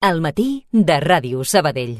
al matí de Ràdio Sabadell.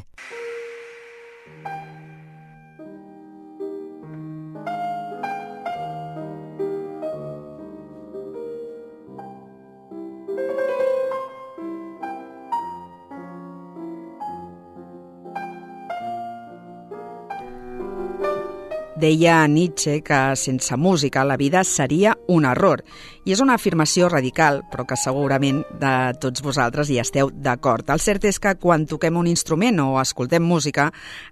Deia Nietzsche que sense música la vida seria un error. I és una afirmació radical, però que segurament de tots vosaltres hi esteu d'acord. El cert és que quan toquem un instrument o escoltem música,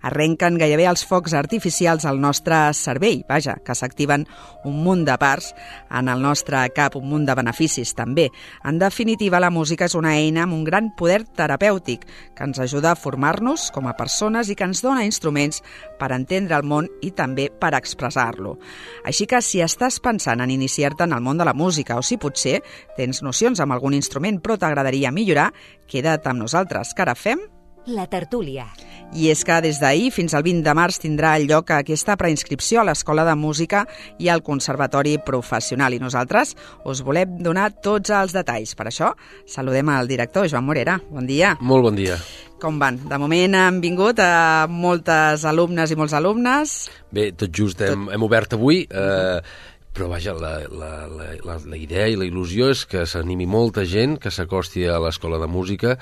arrenquen gairebé els focs artificials al nostre cervell, vaja, que s'activen un munt de parts en el nostre cap, un munt de beneficis també. En definitiva, la música és una eina amb un gran poder terapèutic que ens ajuda a formar-nos com a persones i que ens dona instruments per entendre el món i també per expressar-lo. Així que si estàs pensant en iniciar-te en el món de la música o si potser tens nocions amb algun instrument però t'agradaria millorar, queda't amb nosaltres, que ara fem La tertúlia. i és que des d'ahir fins al 20 de març tindrà lloc aquesta preinscripció a l'Escola de Música i al Conservatori Professional. I nosaltres us volem donar tots els detalls. Per això, saludem al director, Joan Morera. Bon dia. Molt bon dia. Com van? De moment han vingut a moltes alumnes i molts alumnes. Bé, tot just hem, hem obert avui, eh, però vaja, la, la, la, la, la idea i la il·lusió és que s'animi molta gent, que s'acosti a l'Escola de Música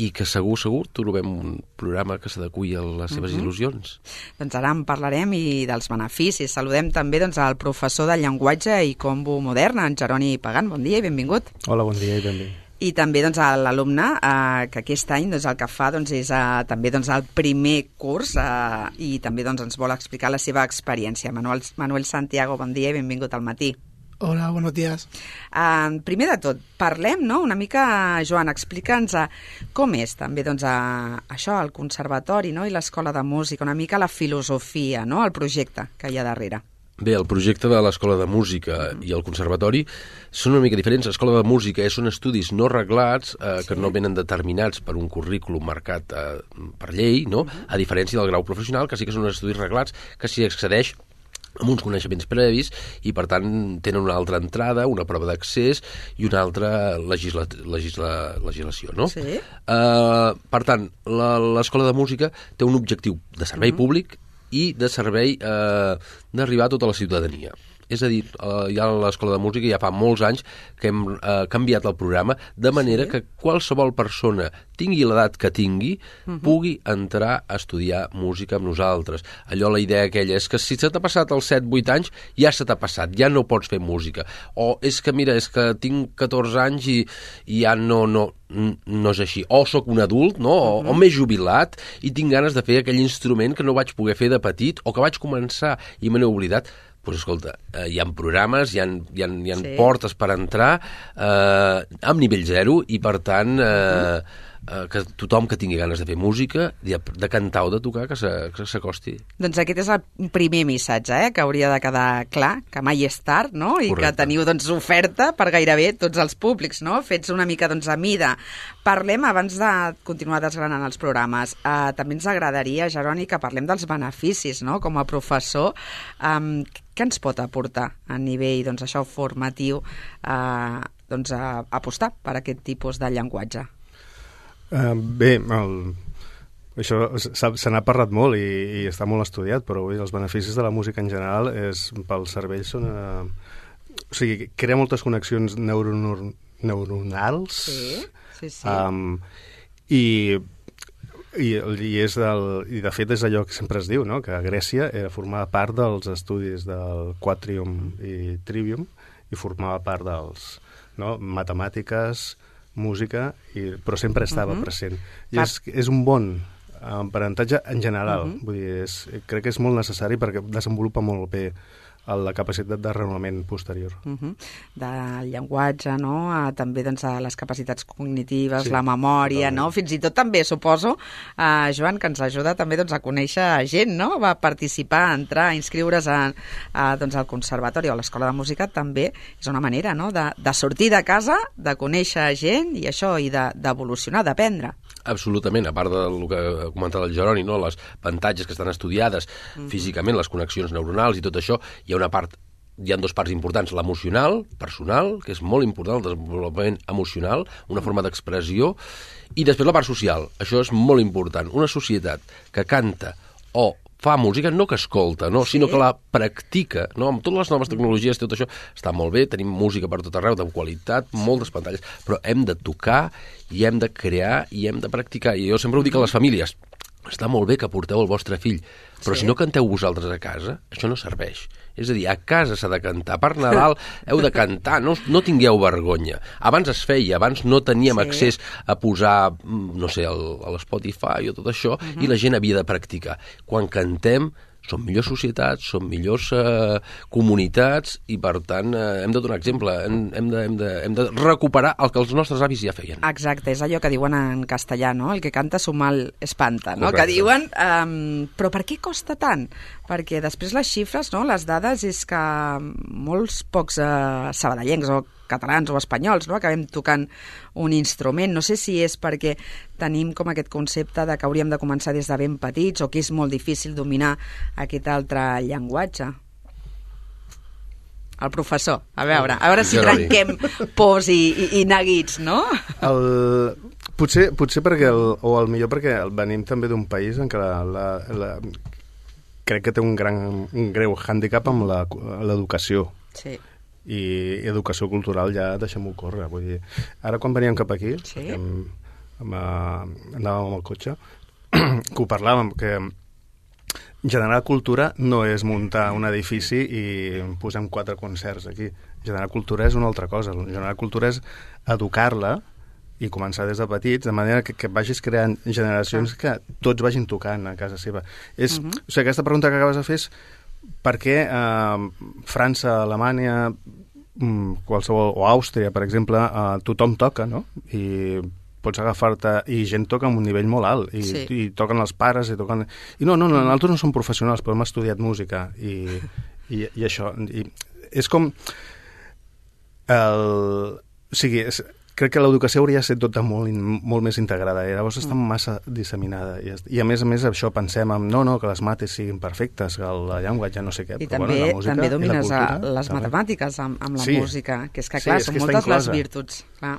i que segur, segur, trobem un programa que s'adequi a les seves uh -huh. il·lusions. Doncs ara en parlarem i dels beneficis. Saludem també doncs, al professor de llenguatge i combo moderna, en Jeroni Pagan. Bon dia i benvingut. Hola, bon dia i benvingut. I també doncs, a l'alumne, eh, que aquest any doncs, el que fa doncs, és eh, també doncs, el primer curs eh, i també doncs, ens vol explicar la seva experiència. Manuel, Manuel Santiago, bon dia i benvingut al matí. Hola, buenos días. Uh, primer de tot, parlem no? una mica, Joan, explica'ns uh, com és també doncs, uh, això, el conservatori no? i l'escola de música, una mica la filosofia, no? el projecte que hi ha darrere. Bé, el projecte de l'Escola de Música i el Conservatori són una mica diferents. L'escola de Música és, són estudis no reglats eh, que Sí. no venen determinats per un currículum marcat eh, per llei, no? a diferència del grau professional, que sí que són uns estudis reglats que s'hi accedeix amb uns coneixements previs i, per tant, tenen una altra entrada, una prova d'accés i una altra legisla, legisla, legislació, no? Sí. Uh, per tant, la- l'Escola de Música té un objectiu de servei públic i de servei uh, d'arribar a tota la ciutadania. És a dir, uh, ja a l'Escola de Música ja fa molts anys que hem uh, canviat el programa de manera Sí. que qualsevol persona, tingui l'edat que tingui, pugui entrar a estudiar música amb nosaltres. Allò, la idea aquella és que si se t'ha passat els 7-8 anys, ja se t'ha passat, ja no pots fer música. O és que, mira, és que tinc 14 anys i, i ja no, no, no és així. O sóc un adult, no? O, o m'he jubilat i tinc ganes de fer aquell instrument que no vaig poder fer de petit o que vaig començar i me n'he oblidat pues escolta, eh, hi ha programes, hi ha, hi ha, hi ha Sí. portes per entrar eh, amb nivell zero i per tant eh, eh, que tothom que tingui ganes de fer música, de, de cantar o de tocar, que se- que s'acosti. Doncs aquest és el primer missatge, eh, que hauria de quedar clar, que mai és tard, no? I que Correcte. teniu doncs, oferta per gairebé tots els públics, no? Fets una mica doncs, a mida. Parlem, abans de continuar desgranant els programes, eh, també ens agradaria, Jeroni, que parlem dels beneficis, no? Com a professor, eh, què ens pot aportar a nivell doncs, això formatiu eh, doncs, a, apostar per aquest tipus de llenguatge? Uh, bé, el, això se n'ha parlat molt i, i està molt estudiat, però bé, els beneficis de la música en general és, pel cervell són... Uh, o sigui, crea moltes connexions neuronor, neuronals sí, sí. Um, i, i, i, és del, i de fet és allò que sempre es diu, no? que Grècia era, formava part dels estudis del Quatrium i Trivium i formava part dels no? matemàtiques, música, i, però sempre estava Mhm. present. I és, és un bon aprenentatge en general. Vull dir, és, crec que és molt necessari perquè desenvolupa molt bé el- la capacitat de raonament posterior. Uh -huh. del llenguatge, no? A, també doncs, a les capacitats cognitives, Sí, la memòria, totalment. no? Fins i tot també, suposo, uh, Joan, que ens ajuda també doncs, a conèixer gent, no? Va participar, a entrar, a inscriure's a, a, doncs, al conservatori o a l'escola de música també és una manera no? de, de sortir de casa, de conèixer gent i això, i de- d'evolucionar, de, d'aprendre. Absolutament, a part del que ha comentat el Jeroni, no? les avantatges que estan estudiades físicament, les connexions neuronals i tot això, hi ha una part hi ha dos parts importants, l'emocional, personal, que és molt important, el desenvolupament emocional, una forma d'expressió, i després la part social, això és molt important. Una societat que canta o fa música, no que escolta, no, sí. sinó que la practica, no? amb totes les noves tecnologies, tot això està molt bé, tenim música per tot arreu, de qualitat, moltes pantalles, però hem de tocar i hem de crear i hem de practicar. I jo sempre ho dic a les famílies, està molt bé que porteu el vostre fill, però sí. si no canteu vosaltres a casa, això no serveix. És a dir, a casa s'ha de cantar. Per Nadal heu de cantar, no, no tingueu vergonya. Abans es feia, abans no teníem sí. accés a posar, mm, no sé, a l'Spotify o tot això, uh -huh. i la gent havia de practicar. Quan cantem, som millors societats, som millors eh, comunitats i, per tant, eh, hem de donar exemple, hem, hem, de, hem, de, hem de recuperar el que els nostres avis ja feien. Exacte, és allò que diuen en castellà, no? El que canta su mal espanta, no? Correcte. Que diuen, um, però per què costa tant? Perquè després les xifres, no? les dades, és que molts pocs eh, sabadellencs o catalans o espanyols, no? acabem tocant un instrument. No sé si és perquè tenim com aquest concepte de que hauríem de començar des de ben petits o que és molt difícil dominar aquest altre llenguatge. El professor, a veure, a veure si trenquem pors i, i, i neguits, no? El, potser, potser perquè, el, o el millor perquè venim també d'un país en què la, la, la, crec que té un, gran, un greu hàndicap amb l'educació. Sí i educació cultural ja deixem-ho córrer. Vull dir, ara quan veníem cap aquí, sí? amb, amb, anàvem amb el cotxe, que ho parlàvem, que generar cultura no és muntar un edifici i posem quatre concerts aquí. Generar cultura és una altra cosa. Generar cultura és educar-la i començar des de petits, de manera que, que vagis creant generacions que tots vagin tocant a casa seva. És, uh -huh. o sigui, aquesta pregunta que acabes de fer és per què eh, França, Alemanya, mm, qualsevol, o Àustria, per exemple, eh, tothom toca, no? I pots agafar-te... I gent toca a un nivell molt alt, i, sí. i toquen els pares, i toquen... I no, no, no, nosaltres no som professionals, però hem estudiat música, i, i, i això... I és com... El, o sigui, és, crec que l'educació hauria de ser tota molt, molt més integrada i llavors està mm. massa disseminada i, i a més a més això pensem en no, no, que les mates siguin perfectes que la llengua ja no sé què i però, també, bueno, la música també domines cultura, les també. matemàtiques amb, amb la sí. música que és que clar, sí, és són que moltes les virtuts clar.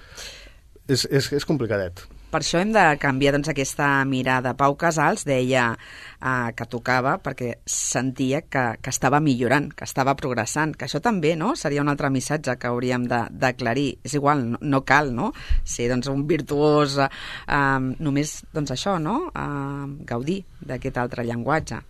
És, és, és complicadet per això hem de canviar doncs, aquesta mirada. Pau Casals deia eh, que tocava perquè sentia que, que estava millorant, que estava progressant, que això també no? seria un altre missatge que hauríem d'aclarir. És igual, no, no cal no? ser doncs, un virtuós, eh, només doncs, això, no? eh, gaudir d'aquest altre llenguatge.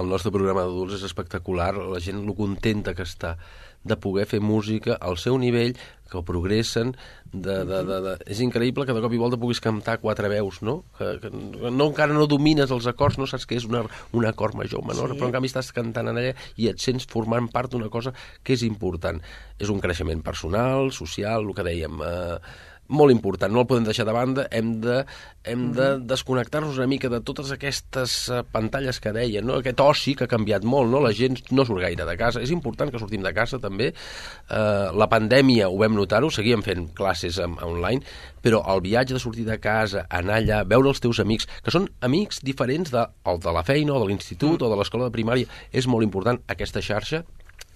El nostre programa d'adults és espectacular, la gent lo contenta que està de poder fer música al seu nivell, que progressen, de, de, de, de... és increïble que de cop i volta puguis cantar quatre veus, no? Que, que no, encara no domines els acords, no saps què és una, un acord major o menor, sí. però en canvi estàs cantant en allà i et sents formant part d'una cosa que és important. És un creixement personal, social, el que dèiem... Eh, molt important, no el podem deixar de banda, hem de, hem de mhm. desconnectar-nos una mica de totes aquestes uh, pantalles que deien, no? aquest oci que ha canviat molt, no? la gent no surt gaire de casa, és important que sortim de casa també, uh, la pandèmia ho vam notar-ho, seguíem fent classes en, online, però el viatge de sortir de casa, anar allà, veure els teus amics, que són amics diferents de, el de la feina o de l'institut mm. o de l'escola de primària, és molt important aquesta xarxa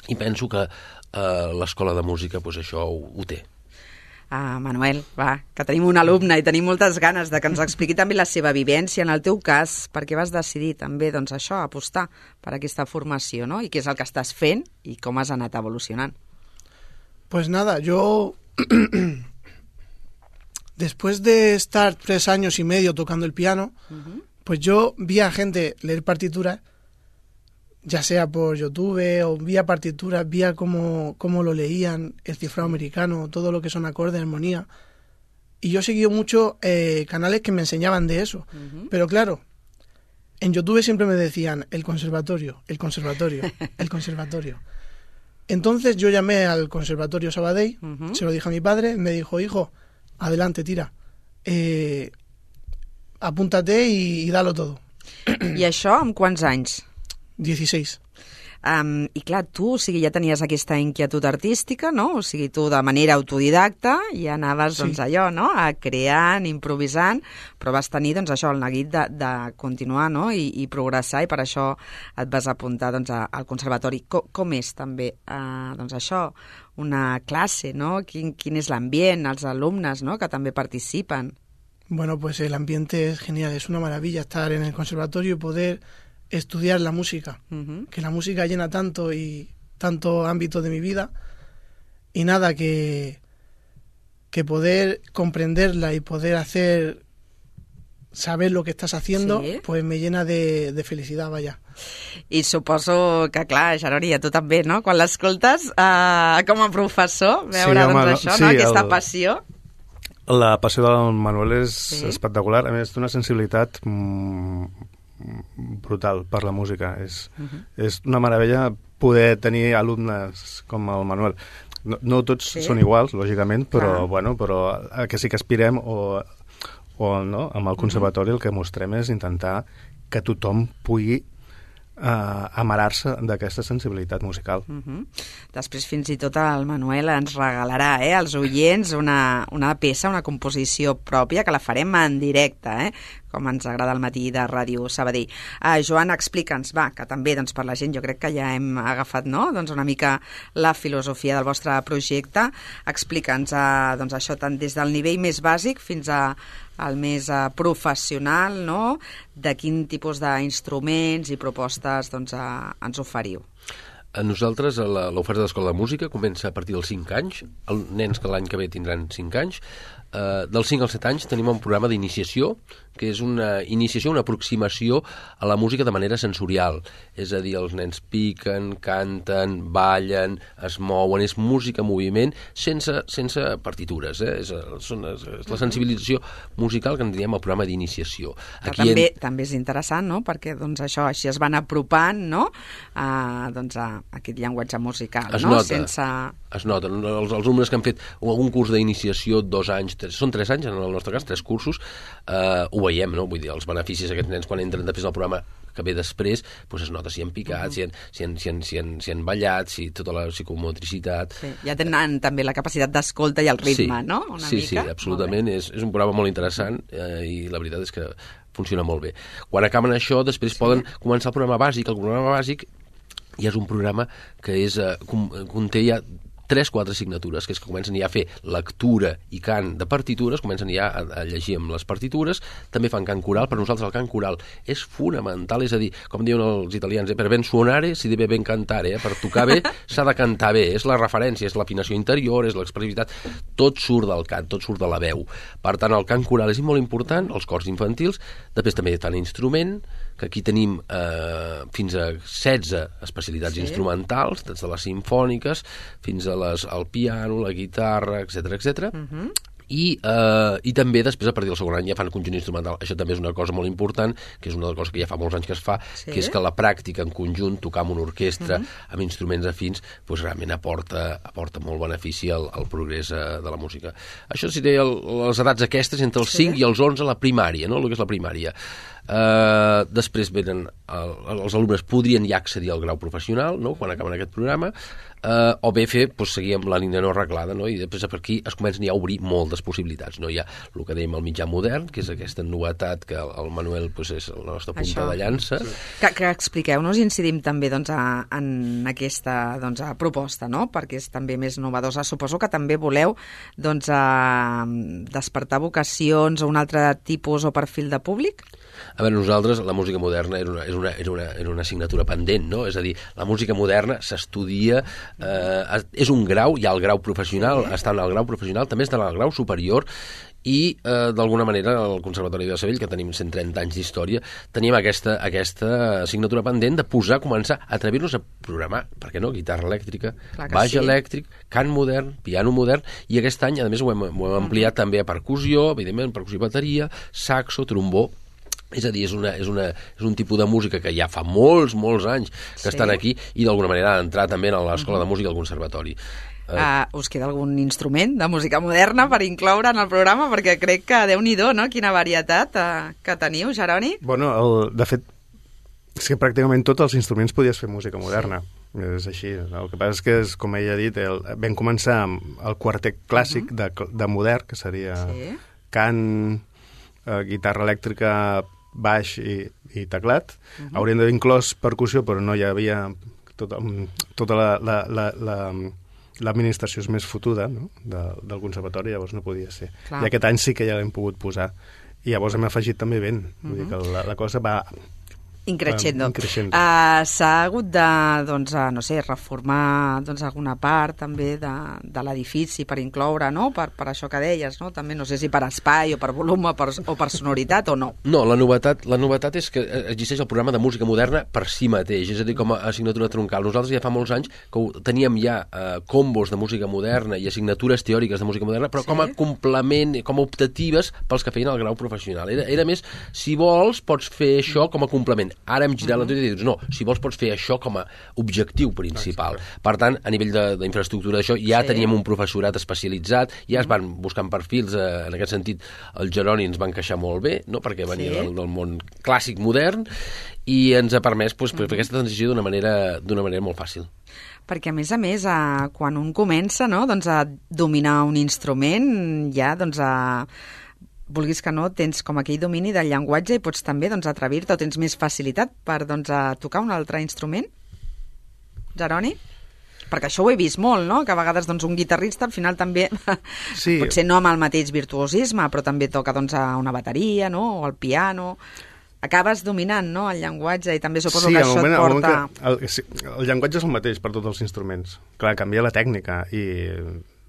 i penso que uh, l'escola de música pues, això ho, ho té. Uh, Manuel, va, que tenim un alumne i tenim moltes ganes de que ens expliqui també la seva vivència. En el teu cas, per què vas decidir també doncs, això, apostar per aquesta formació, no? I què és el que estàs fent i com has anat evolucionant? Pues nada, yo después de estar tres años y medio tocando el piano, uh -huh. pues yo vi a gente leer partituras ya sea por YouTube o vía partituras, vía cómo, cómo lo leían, el cifrado americano, todo lo que son acordes, armonía. Y yo he seguido mucho eh, canales que me enseñaban de eso. Pero claro, en YouTube siempre me decían el conservatorio, el conservatorio, el conservatorio. Entonces yo llamé al conservatorio Sabadell, se lo dije a mi padre, me dijo, hijo, adelante, tira, eh, apúntate y, dalo todo. ¿Y això amb quants anys? 16. Um, I clar, tu, o sigui, ja tenies aquesta inquietud artística, no? O sigui, tu de manera autodidacta ja anaves, Sí. doncs, allò, no? A creant, improvisant, però vas tenir, doncs, això, el neguit de, de continuar, no? I, I progressar, i per això et vas apuntar, doncs, a, al conservatori. Com, com és, també, uh, doncs, això, una classe, no? Quin, quin és l'ambient, els alumnes, no?, que també participen. Bueno, pues el ambiente es genial, es una maravilla estar en el conservatorio y poder estudiar la música, Uh que la música llena tanto y tanto ámbito de mi vida y nada que que poder comprenderla y poder hacer saber lo que estás haciendo, Sí. pues me llena de, de felicidad, vaya. I suposo que, clar, Geroni, a tu també, no? Quan l'escoltes uh, com a professor, veure Sí, home, doncs, no- això, sí, no? aquesta el- passió. La passió del Manuel és Sí. espectacular, a més d'una sensibilitat mm, brutal per la música. És, uh -huh. és una meravella poder tenir alumnes com el Manuel. No, no tots Sí. són iguals, lògicament, però, Clar. bueno, però el que sí que aspirem o, o no, amb el conservatori el que mostrem és intentar que tothom pugui uh, amarar-se d'aquesta sensibilitat musical. Uh -huh. Després fins i tot el Manuel ens regalarà eh, als oients una, una peça, una composició pròpia que la farem en directe, eh, com ens agrada al matí de Ràdio Sabadell. Uh, Joan, explica'ns, va, que també doncs, per la gent jo crec que ja hem agafat no? doncs una mica la filosofia del vostre projecte. Explica'ns uh, doncs, això tant des del nivell més bàsic fins a el més uh, professional, no? de quin tipus d'instruments i propostes doncs, uh, ens oferiu. A nosaltres l'oferta d'Escola de Música comença a partir dels 5 anys, els nens que l'any que ve tindran 5 anys. Eh, dels 5 als 7 anys tenim un programa d'iniciació, que és una iniciació, una aproximació a la música de manera sensorial. És a dir, els nens piquen, canten, ballen, es mouen, és música en moviment sense, sense partitures. Eh? És, són, és, és la sensibilització musical que en diem el programa d'iniciació. Aquí també, en- també és interessant, no?, perquè doncs, això així es van apropant no? a, doncs, a aquest llenguatge musical, Es no? nota. sense... es noten. Els, els alumnes que han fet un curs d'iniciació dos anys, són tres anys en el nostre cas, tres cursos, eh, ho veiem, no? Vull dir, els beneficis d'aquests nens quan entren després al programa que ve després, doncs es nota si han picat, si, han, si, han, si, han, si, han, si han ballat, si tota la psicomotricitat... Sí, ja tenen també la capacitat d'escolta i el ritme, sí. no? Una sí, mica. sí, absolutament. És, és un programa molt interessant eh, i la veritat és que funciona molt bé. Quan acaben això, després sí. poden començar el programa bàsic. El programa bàsic ja és un programa que és, eh, conté ja tres, quatre assignatures, que és que comencen ja a fer lectura i cant de partitures, comencen ja a, a llegir amb les partitures, també fan cant coral, per nosaltres el cant coral és fonamental, és a dir, com diuen els italians, eh, per ben suonare si deve ben cantare, eh, per tocar bé s'ha de cantar bé, és la referència, és l'afinació interior, és l'expressivitat, tot surt del cant, tot surt de la veu. Per tant, el cant coral és molt important, els cors infantils, després també tant instrument, que aquí tenim eh, fins a 16 especialitats Sí. instrumentals, des de les sinfòniques fins a les, al piano, la guitarra, etc etc. Uh -huh. I, eh, I també després, a partir del segon any, ja fan conjunt instrumental. Això també és una cosa molt important, que és una de les coses que ja fa molts anys que es fa, Sí. que és que la pràctica en conjunt, tocar amb una orquestra, uh -huh. amb instruments afins, doncs realment aporta, aporta molt benefici al, al progrés eh, de la música. Això seria el, les edats aquestes, entre els Sí. 5 i els 11, la primària, no? el que és la primària. Uh, després venen el, els alumnes podrien ja accedir al grau professional no? quan acaben aquest programa uh, o bé fer, doncs, seguir amb la línia no arreglada no? i després per aquí es comencen ja a obrir moltes possibilitats no? hi ha el que dèiem el mitjà modern que és aquesta novetat que el, el Manuel doncs, és la nostra punta Això. de llança sí. Que, que expliqueu-nos i incidim també doncs, a, en aquesta doncs, a proposta, no? perquè és també més novedosa. Suposo que també voleu doncs, a, despertar vocacions o un altre tipus o perfil de públic? A veure, nosaltres la música moderna era una, era una, era una, era una assignatura pendent, no? És a dir, la música moderna s'estudia, eh, és un grau, hi ha el grau professional, està en el grau professional, també està en el grau superior, i eh, d'alguna manera el Conservatori de Sabell, que tenim 130 anys d'història, tenim aquesta, aquesta assignatura pendent de posar, començar a atrevir-nos a programar, per què no, guitarra elèctrica, baix sí. elèctric, cant modern, piano modern, i aquest any, a més, ho hem, ho hem ampliat també a percussió, evidentment, percussió i bateria, saxo, trombó, és a dir, és, una, és, una, és un tipus de música que ja fa molts, molts anys que Sí. estan aquí i d'alguna manera ha d'entrar també a l'escola de música del conservatori. Eh, Uh, us queda algun instrument de música moderna per incloure en el programa? Perquè crec que, déu nhi no? Quina varietat uh, que teniu, Jeroni. Bueno, el, de fet, és que pràcticament tots els instruments podies fer música moderna. Sí. És així. El que passa és que, és, com ella ha dit, el, vam començar amb el quartet clàssic uh -huh. de, de modern, que seria Sí. cant, eh, guitarra elèctrica, baix i, i teclat. Uh -huh. Haurien d'haver inclòs percussió, però no hi havia... Tota, tota la, la, la, la, l'administració és més fotuda no? de, del conservatori, llavors no podia ser. Clar. I aquest any sí que ja l'hem pogut posar. I llavors hem afegit també vent. Vull dir que la, la cosa va Increixendo. Um, increixendo. Uh, S'ha hagut de, doncs, uh, no sé, reformar doncs, alguna part també de, de l'edifici per incloure, no?, per, per això que deies, no?, també no sé si per espai o per volum o per, o per sonoritat o no. No, la novetat, la novetat és que eh, existeix el programa de música moderna per si mateix, és a dir, com a assignatura troncal. Nosaltres ja fa molts anys que teníem ja eh, combos de música moderna i assignatures teòriques de música moderna, però Sí. com a complement, com a optatives pels que feien el grau professional. Era, era més, si vols, pots fer això com a complement. Ara hem girat la tot i dius, no, si vols pots fer això com a objectiu principal. Per tant, a nivell de- d'infraestructura d'això, ja Sí. teníem un professorat especialitzat, ja es van buscant perfils, eh, en aquest sentit, el Geroni ens va encaixar molt bé, no? perquè venia Sí. del, del món clàssic modern, i ens ha permès pues, fer aquesta transició d'una manera, manera molt fàcil. Perquè, a més a més, eh, quan un comença no, doncs, a dominar un instrument, ja doncs, a, vulguis que no, tens com aquell domini del llenguatge i pots també doncs, atrevir-te o tens més facilitat per doncs, a tocar un altre instrument? Geroni? Perquè això ho he vist molt, no? Que a vegades doncs, un guitarrista al final també, Sí. potser no amb el mateix virtuosisme, però també toca doncs, a una bateria, no? O el piano... Acabes dominant, no?, el llenguatge i també suposo que al això et moment- al moment porta... Que, el, sí, el llenguatge és el mateix per tots els instruments. Clar, canvia la tècnica i,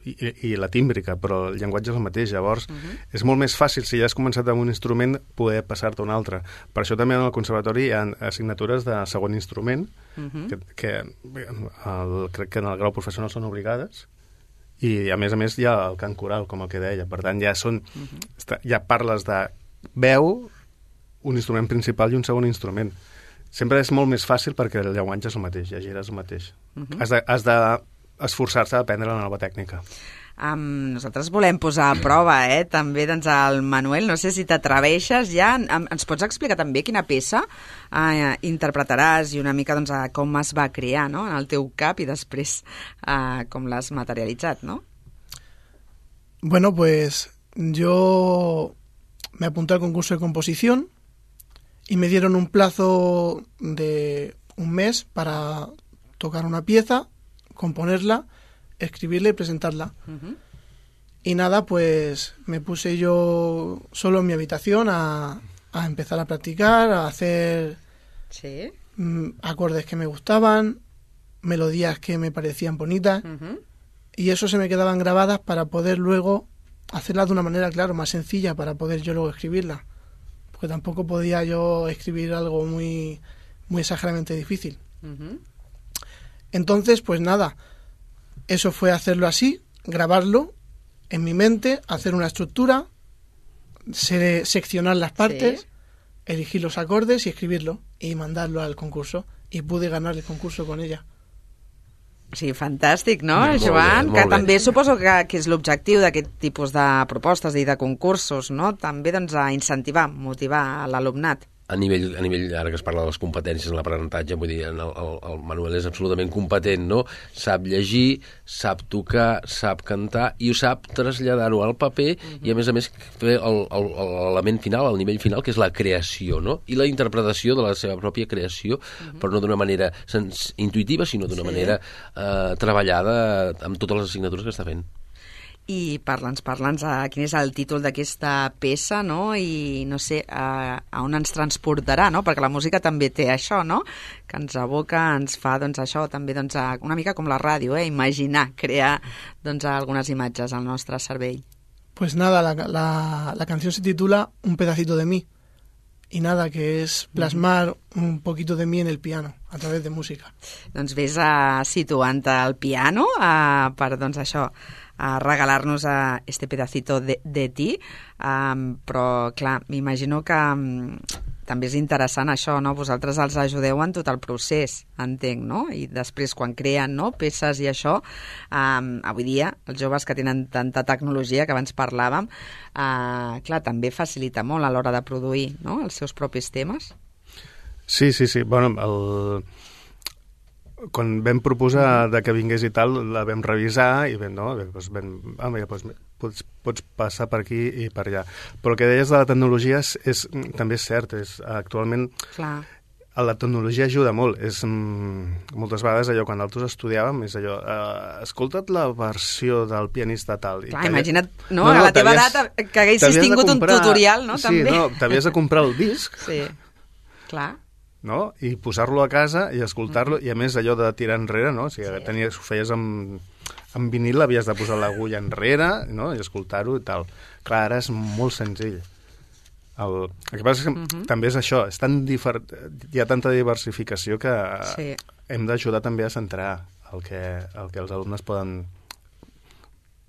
i, i la tímbrica, però el llenguatge és el mateix. Llavors, uh Mhm. -huh. és molt més fàcil, si ja has començat amb un instrument, poder passar-te a un altre. Per això també en el conservatori hi ha assignatures de segon instrument, uh Mhm. -huh. que, que el, crec que en el grau professional són obligades, i a més a més hi ha el cant coral, com el que deia. Per tant, ja són... Uh Mhm. -huh. ja parles de veu, un instrument principal i un segon instrument. Sempre és molt més fàcil perquè el llenguatge és el mateix, llegir és el mateix. Uh -huh. Has de, has de esforçar-se a aprendre la nova tècnica. Um, nosaltres volem posar a prova, eh, també, doncs, el Manuel, no sé si t'atreveixes ja, em, ens pots explicar també quina peça eh, interpretaràs i una mica, doncs, a com es va crear, no?, en el teu cap i després eh, com l'has materialitzat, no? Bueno, pues yo me apunté al concurso de composición y me dieron un plazo de un mes para tocar una pieza, componerla, escribirla y presentarla. Y nada, pues me puse yo solo en mi habitación a, a empezar a practicar, a hacer Sí. mm, acordes que me gustaban, melodías que me parecían bonitas y eso se me quedaban grabadas para poder luego hacerlas de una manera, claro, más sencilla para poder yo luego escribirla. Porque tampoco podía yo escribir algo muy, muy exageradamente difícil. Entonces, pues nada, eso fue hacerlo así, grabarlo en mi mente, hacer una estructura, se- seccionar las partes, Sí. elegir los acordes y escribirlo y mandarlo al concurso. Y pude ganar el concurso con ella. Sí, fantàstic, no, Molt bé, Joan? molt que bé. també suposo que, que és l'objectiu d'aquest tipus de propostes i de concursos, no? També, doncs, a incentivar, motivar l'alumnat. A nivell, a nivell, ara que es parla de les competències en l'aprenentatge, vull dir, el, el, el Manuel és absolutament competent, no? Sap llegir, sap tocar, sap cantar i ho sap traslladar-ho al paper i, a més a més, fer el- el- el- l'element final, el nivell final, que és la creació, no? I la interpretació de la seva pròpia creació, però no d'una manera intuïtiva, sinó d'una Sí. manera eh, treballada amb totes les assignatures que està fent. I parla'ns, parla'ns, uh, quin és el títol d'aquesta peça, no? I, no sé, uh, a on ens transportarà, no? Perquè la música també té això, no? Que ens aboca, ens fa, doncs, això, també, doncs, a, una mica com la ràdio, eh? Imaginar, crear, doncs, algunes imatges al nostre cervell. Pues nada, la, la, la canción se titula Un pedacito de mí. Y nada, que es plasmar un poquito de mí en el piano, a través de música. Doncs vés a situant al piano a, per, doncs, això, a regalar-nos a este pedacito de, de ti, um, però, clar, m'imagino que també és interessant això, no? Vosaltres els ajudeu en tot el procés, entenc, no? I després, quan creen no? peces i això, um, avui dia, els joves que tenen tanta tecnologia que abans parlàvem, uh, clar, també facilita molt a l'hora de produir no? els seus propis temes. Sí, sí, sí. Bueno, el... quan vam proposar de que vingués i tal, la vam revisar i vam, no, doncs vam, ah, mira, doncs, pots, pots passar per aquí i per allà. Però el que deies de la tecnologia és, és també és cert, és, actualment Clar. la tecnologia ajuda molt. És, mm, moltes vegades allò, quan nosaltres estudiàvem, és allò, eh, escolta't la versió del pianista tal. i Clar, imagina't, no, a la teva edat que haguessis tingut un comprar- tutorial, no, Sí, també. no, t'havies de comprar el disc Sí, clar. no? i posar-lo a casa i escoltar-lo, i a més allò de tirar enrere, no? o sigui, sí. tenies, ho feies amb, amb vinil, havies de posar l'agulla enrere no? i escoltar-ho i tal. Clar, ara és molt senzill. El, el que passa és que uh -huh. també és això, és tan difer... hi ha tanta diversificació que Sí. hem d'ajudar també a centrar el que, el que els alumnes poden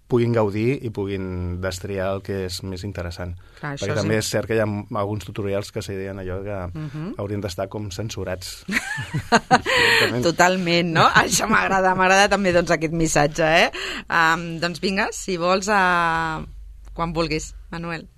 puguin gaudir i puguin destriar el que és més interessant. Clar, Perquè és també im- és cert que hi ha alguns tutorials que se deien allò que uh -huh. haurien d'estar com censurats. Totalment, no? Això m'agrada, m'agrada també doncs, aquest missatge, eh? Um, doncs vinga, si vols, uh, quan vulguis, Manuel.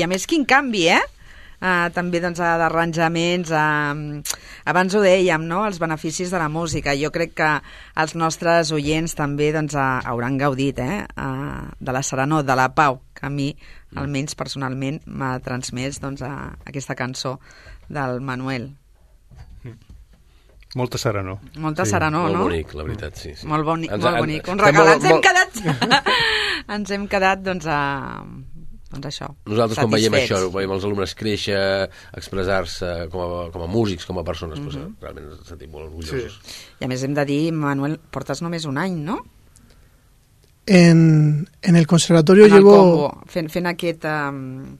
I a més, quin canvi, eh? Uh, també doncs, d'arranjaments uh, abans ho dèiem no? els beneficis de la música jo crec que els nostres oients també doncs, uh, hauran gaudit eh? uh, de la serenor, de la pau que a mi, almenys personalment m'ha transmès doncs, uh, aquesta cançó del Manuel Molta serenor. molta Sí, serenor, molt no? bonic, la veritat, sí. sí. Molt, boni Ens- molt bonic. Un regal. molt- Ens hem molt- quedat... ens hem quedat, doncs, a... Doncs això, Nosaltres quan veiem això, veiem els alumnes créixer, expressar-se com, a, com a músics, com a persones, Mhm. mm -hmm. doncs, realment ens sentim molt orgullosos. I a més hem de dir, Manuel, portes només un any, no? En, en el conservatorio en el llevo... Congo, fent, fent aquest, um,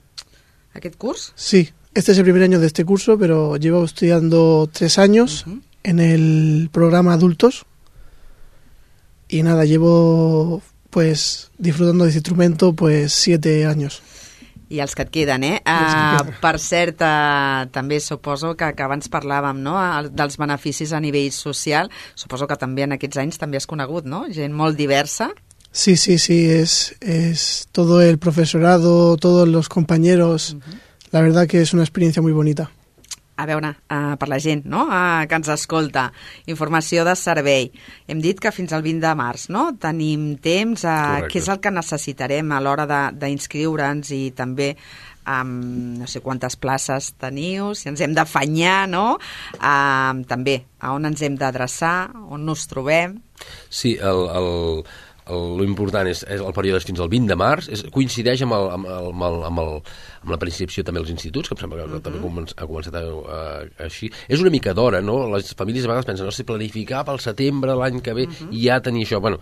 aquest curs. Sí, este es el primer año de este curso, pero llevo estudiando tres años Ujú. en el programa adultos. Y nada, llevo pues disfrutando de este instrumento pues siete años. I els que et queden, eh? Uh, per cert, uh, també suposo que, que abans parlàvem no? El- dels beneficis a nivell social. Suposo que també en aquests anys també has conegut, no? Gent molt diversa. Sí, sí, sí, es, es todo el profesorado, todos los compañeros. La verdad que es una experiencia muy bonita. A veure, uh, per la gent no? uh, que ens escolta, informació de servei. Hem dit que fins al 20 de març no? tenim temps. Uh, Correcte. què és el que necessitarem a l'hora de- d'inscriure'ns i també um, no sé quantes places teniu, si ens hem d'afanyar, no? Uh, també, a on ens hem d'adreçar, on nos trobem. Sí, el, el, el, lo important és, és el període és fins al 20 de març, és, coincideix amb, el, amb, el, amb, el, amb, el, amb la preinscripció també als instituts, que em sembla que també començ, ha començat a, a, així. És una mica d'hora, no? Les famílies a vegades pensen, no sé, planificar pel setembre l'any que ve i ja tenir això. Bueno,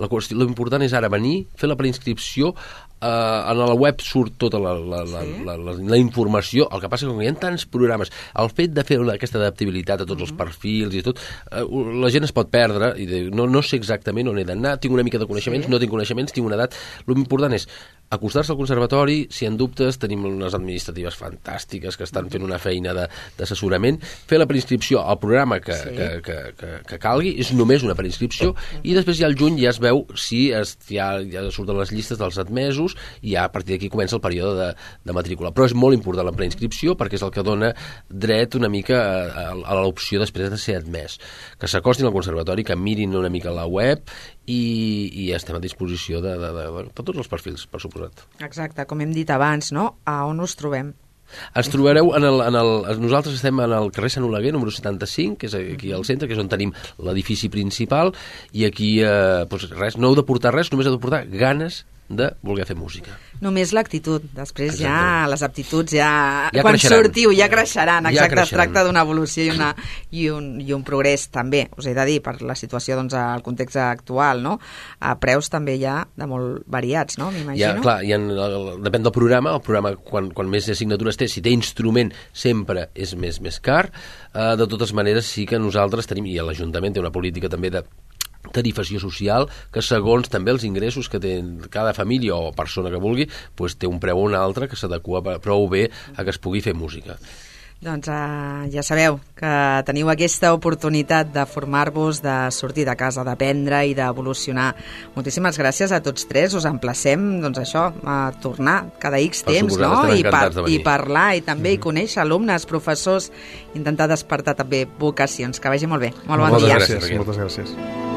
la qüestió, lo important és ara venir, fer la preinscripció, eh, a la web surt tota la, la, la, Sí. la, la, la informació, el que passa que com hi ha tants programes, el fet de fer aquesta adaptabilitat a tots els perfils i tot, eh, la gent es pot perdre i dir, no, no sé exactament on he d'anar, tinc una mica de coneixements, Sí. no tinc coneixements, tinc una edat. L'important és acostar-se al conservatori, si en dubtes tenim unes administratives fantàstiques que estan fent una feina de- d'assessorament, fer la preinscripció al programa que, Sí. que, que, que, que calgui, és només una preinscripció, i després ja al juny ja es veu si es, ja, ja surten les llistes dels admesos i ja a partir d'aquí comença el període de, de matrícula. Però és molt important la preinscripció perquè és el que dona dret una mica a, a, a l'opció després de ser admès. Que s'acostin al conservatori, que mirin una mica la web i, i estem a disposició de, de, de, de, de tots els perfils, per suposat. Exacte, com hem dit abans, no? A on us trobem? Ens trobareu en el, en el... Nosaltres estem en el carrer Sant Oleguer, número 75, que és aquí al centre, que és on tenim l'edifici principal, i aquí, eh, doncs res, no heu de portar res, només heu de portar ganes de voler fer música. Només l'actitud. Després ja Exactament. les aptituds ja... Ja quan creixeran. sortiu ja creixeran. Ja Exacte, es creixeran. tracta d'una evolució i, una, i, un, i un progrés també. Us he de dir, per la situació, doncs, al context actual, no? A preus també ja de molt variats, no? Ja, M'imagino. clar, hi ha, el- depèn del programa, el programa quan, quan més assignatures té, si té instrument sempre és més més car, uh, de totes maneres sí que nosaltres tenim, i l'Ajuntament té una política també de tarifació social que segons també els ingressos que té cada família o persona que vulgui pues, té un preu o un altre que s'adequa prou bé a que es pugui fer música. Doncs uh, ja sabeu que teniu aquesta oportunitat de formar-vos, de sortir de casa, d'aprendre i d'evolucionar. Moltíssimes gràcies a tots tres. Us emplacem, doncs això, a tornar cada X temps, no? I, venir. I parlar, i també i conèixer alumnes, professors, intentar despertar també vocacions. Que vagi molt bé. Molt bon Moltes dia. gràcies, moltes gràcies.